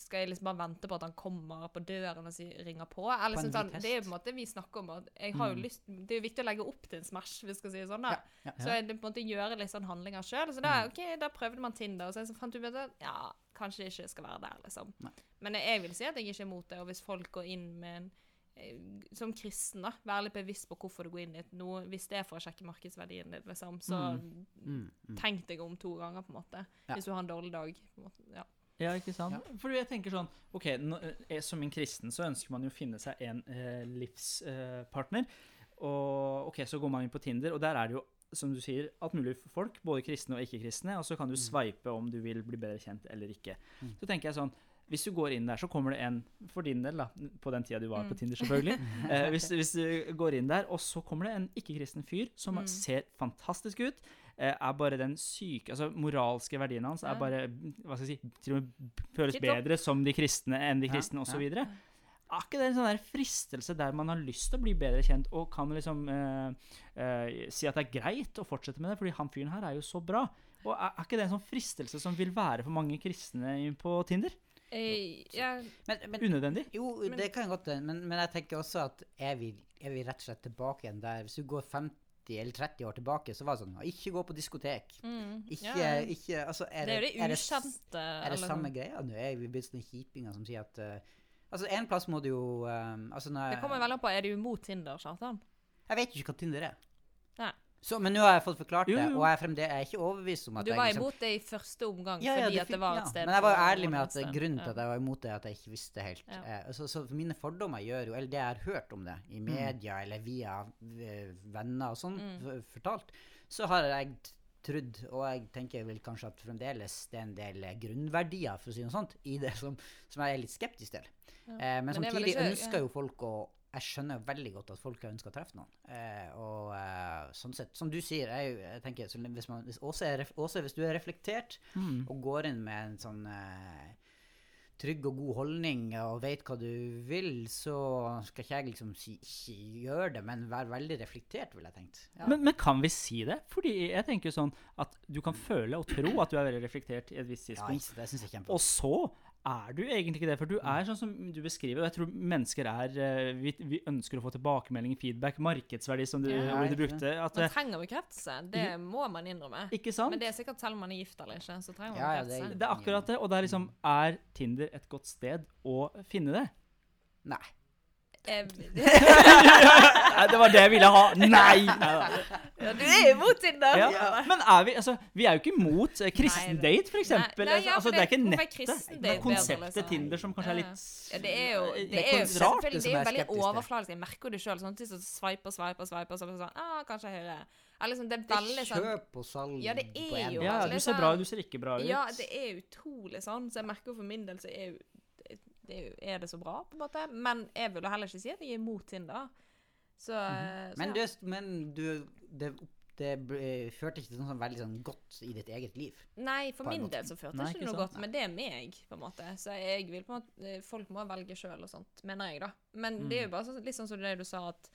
Skal jeg liksom bare vente på at han kommer på døren og ringer på? Eller På sånn, det er jo på en måte vi snakker om jeg har jo Mm. lyst Det er jo viktig å legge opp til en Smash, hvis vi skal si det sånn. da. Ja, ja. Så jeg, på en måte gjøre litt sånn handlinger sjøl. Så Mm. da, ok, da prøvde man Tinder, og så så fant du ut at ja, kanskje det ikke skal være der, liksom. Nei. Men jeg vil si at jeg ikke er imot det. Og hvis folk går inn med en eh, som kristen, da, være litt bevisst på hvorfor du går inn dit. Noe, hvis det er for å sjekke markedsverdien din, liksom, så Mm, mm. tenk deg om to ganger, på en måte. Ja. Hvis du har en dårlig dag. På en måte. Ja. Ja, ikke sant? For jeg tenker sånn Ok, eh, som en kristen så ønsker man jo å finne seg en eh, livspartner. og ok, så går man inn på Tinder, og der er det jo som du sier, alt mulig for folk, både kristne og ikke-kristne. Og så kan du sveipe om du vil bli bedre kjent eller ikke. Mm. Så tenker jeg sånn hvis du går inn der, så kommer det en for din del, da, på den tida du var Mm. på Tinder, selvfølgelig. [LAUGHS] eh, hvis, hvis du går inn der, og så kommer det en ikke-kristen fyr som Mm. ser fantastisk ut, eh, er bare den syke Altså moralske verdiene hans er bare hva skal jeg si, til og med føles bedre som de kristne enn de kristne, og så ja. Er ikke det en sånn fristelse der man har lyst til å bli bedre kjent, og kan liksom eh, eh, si at det er greit å fortsette med det, fordi han fyren her er jo så bra? Og er, er ikke det en sånn fristelse som vil være for mange kristne på Tinder? Eh, ja, Men, men Unødvendig? Jo, Men- det kan godt hende, men, men jeg tenker også at er vi, er vi rett og slett tilbake igjen der Hvis du går 50 eller 30 år tilbake, så var det sånn Ikke gå på diskotek. mm, Ikke, ja. ikke altså, er Det er jo det er det, ukjente. er det samme sånn. greia nå? Er vi blitt sånne kjipinger som sier at uh, Altså, en plass må du jo um, altså, når, Det kommer veldig an på. Er du imot Tinder, Kjartan? Jeg vet ikke hva Tinder er. Nei. Så, men nå har jeg fått forklart Jo, det, jo. og jeg er jeg er ikke overbevist om at Du jeg var liksom- imot det i første omgang Ja, ja, fordi det at det var et sted Men jeg var jo ærlig med at grunnen til at jeg var imot det, at jeg ikke visste helt. Ja. Eh, så, så mine fordommer gjør jo, eller det jeg har hørt om det Mm. i media eller via eh, venner og sånn, Mm. fortalt, så har jeg trodd, og jeg tenker vel kanskje at fremdeles det er en del grunnverdier, for å si noe sånt, i det som, som jeg er litt skeptisk til. Ja. Eh, men, Men er samtidig ønsker jo folk å jeg skjønner jo veldig godt at folk har ønska å treffe noen. Eh, og eh, sånn sett, som du sier, jeg, jeg tenker, så hvis, man, hvis, Åse, er, ref- Åse, hvis du er reflektert Mm. og går inn med en sånn eh, trygg og god holdning og vet hva du vil, så skal ikke jeg liksom si ikke gjør det, men være veldig reflektert, ville jeg tenkt. Ja. Men, men kan vi si det? Fordi jeg tenker sånn at du kan føle og tro at du er veldig reflektert i et visst tidspunkt, ja, det synes jeg og så er du egentlig ikke det. For du er sånn som du beskriver, og jeg tror mennesker er eh, Vi, vi ønsker å få tilbakemelding, feedback, markedsverdi, som du, Ja. du brukte. At, Man trenger trenger bekreftelse. Det må man innrømme. ikke sant? Men det er sikkert selv om man er gift eller ikke, så trenger man Ja, ja, det er- Det er akkurat det. Og det er liksom Er Tinder et godt sted å finne det? Nei. Eh, [LAUGHS] [LAUGHS] Nei, det var det jeg ville ha. Nei! Ja, du er imot Tinder! Ja. Men er vi altså Vi er jo ikke imot eh, kristen date. Nei, nei, ja, altså, det er ikke er nettet. Men konseptet liksom? Tinder som kanskje er litt Ja, det er jo, eh, det er jo, litt rart. det det som er er veldig overfladisk. Jeg merker det sjøl. Sånn, så sveiper, sveiper, sveiper, så er sånn ah, Kanskje høyre. Eller liksom, det er Det er sånn kjøp og salg Ja, det på er en jo Ja, du ser bra sånn- ut, du ser ikke bra ut. Ja, det er utrolig sånn. Så jeg merker for min del så er, jo, det, det er, er det så bra, på en måte. Men jeg vil heller ikke si at jeg er imot Tinder. Så, så Men, ja. du, men du Det, det førte ikke til noe sånn veldig sånn godt i ditt eget liv. Nei, for min del så førte det ikke ikke noe sånn. godt, men det er meg, på en måte. Så jeg vil på en måte Folk må velge sjøl og sånt, mener jeg, da. Men det er Mm. jo bare så, litt sånn som det du sa, at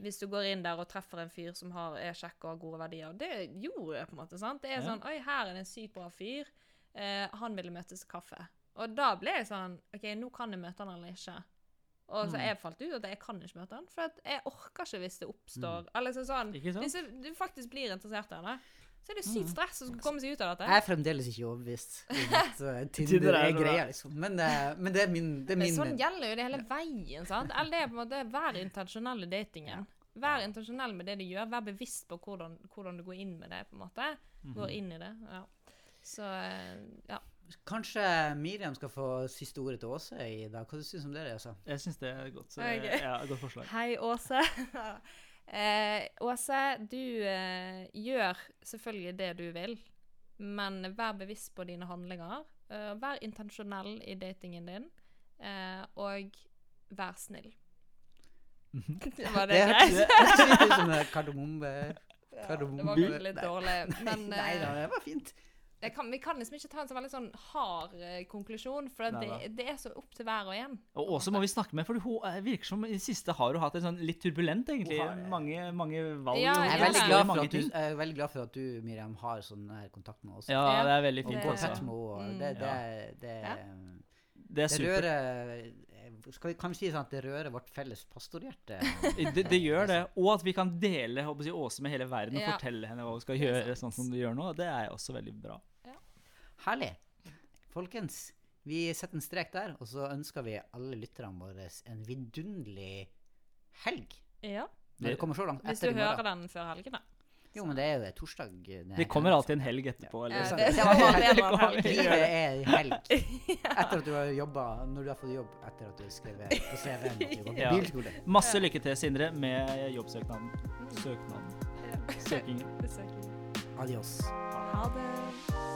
hvis du går inn der og treffer en fyr som har, er kjekk og har gode verdier Det gjorde jeg, på en måte. sant? Det er Ja. sånn Oi, her er det en sykt bra fyr. Eh, han ville møtes til kaffe. Og da ble jeg sånn OK, nå kan jeg møte han eller ikke. Og så Mm. jeg falt ut at jeg kan ikke møte han, for at jeg orker ikke hvis det oppstår Eller så sånn Hvis du- du faktisk blir interessert i henne, så er det Mm. sykt stress å komme seg ut av dette. Jeg er fremdeles ikke overbevist om at [LAUGHS] uh, Tinder er er greia, liksom. Men, uh, men det er min, det er min sånn gjelder jo det hele veien, sant? Eller det er på en måte Vær intensjonell i datingen. Vær intensjonell med det du gjør. Vær bevisst på hvordan, hvordan du går inn med det, på en måte. Mhm. Går inn i det. Ja. Så eh, ja. Kanskje Miriam skal få siste ordet til Åse i dag. Hva syns du om det? Åse? Jeg syns det er et godt, okay. ja, godt forslag. Hei, Åse. [LAUGHS] eh, Åse, du eh, gjør selvfølgelig det du vil, men vær bevisst på dine handlinger. Eh, vær intensjonell i datingen din, eh, og vær snill. [LAUGHS] Var det Det greit? hørtes ut som kardemomme... [LAUGHS] Ja, det var kanskje litt dårlig, men Nei da, eh, det var fint. Jeg kan, vi kan liksom ikke ta en så veldig sånn hard eh, konklusjon, for Nei det, det er så opp til hver og en. Og også må vi snakke med, for hun eh, virker som i det siste har hun hatt en sånn litt turbulent, egentlig. Har. Mange, mange valg. Ja, Jeg er, ja. veldig glad for at du, jeg er veldig glad for at du, Miriam, har sånn her kontakt med oss. Ja, det er veldig fint. Og går Også. tett med henne. Det, Mm. Det, det, Ja. det. Det er det supert. rører skal vi, Kan vi si sånn at det rører vårt felles pastorhjerte? [LAUGHS] Det, det gjør det. Og at vi kan dele håper jeg, Åse med hele verden og Ja. fortelle henne hva hun skal gjøre, sånn som du gjør nå. Det er også veldig bra. Herlig. Folkens, vi setter en strek der, og så ønsker vi alle lytterne våre en vidunderlig helg. Ja. Når det kommer så langt Hvis etter du i morgen. hører den før helgene. Jo, men det er jo torsdag. det Vi kommer alltid en helg etterpå. Eller, Ja, det var det det var helg. [LAUGHS] Livet er helg. [LAUGHS] Etter at du har jobba, når du har fått jobb etter at du har skrevet på CV-en at du går på Ja. Masse lykke til, Sindre, med jobbsøknaden. Søknaden. [LAUGHS] Søkingen. Adios. Ha det.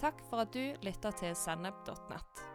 Takk for at du lytter til sennep.nett.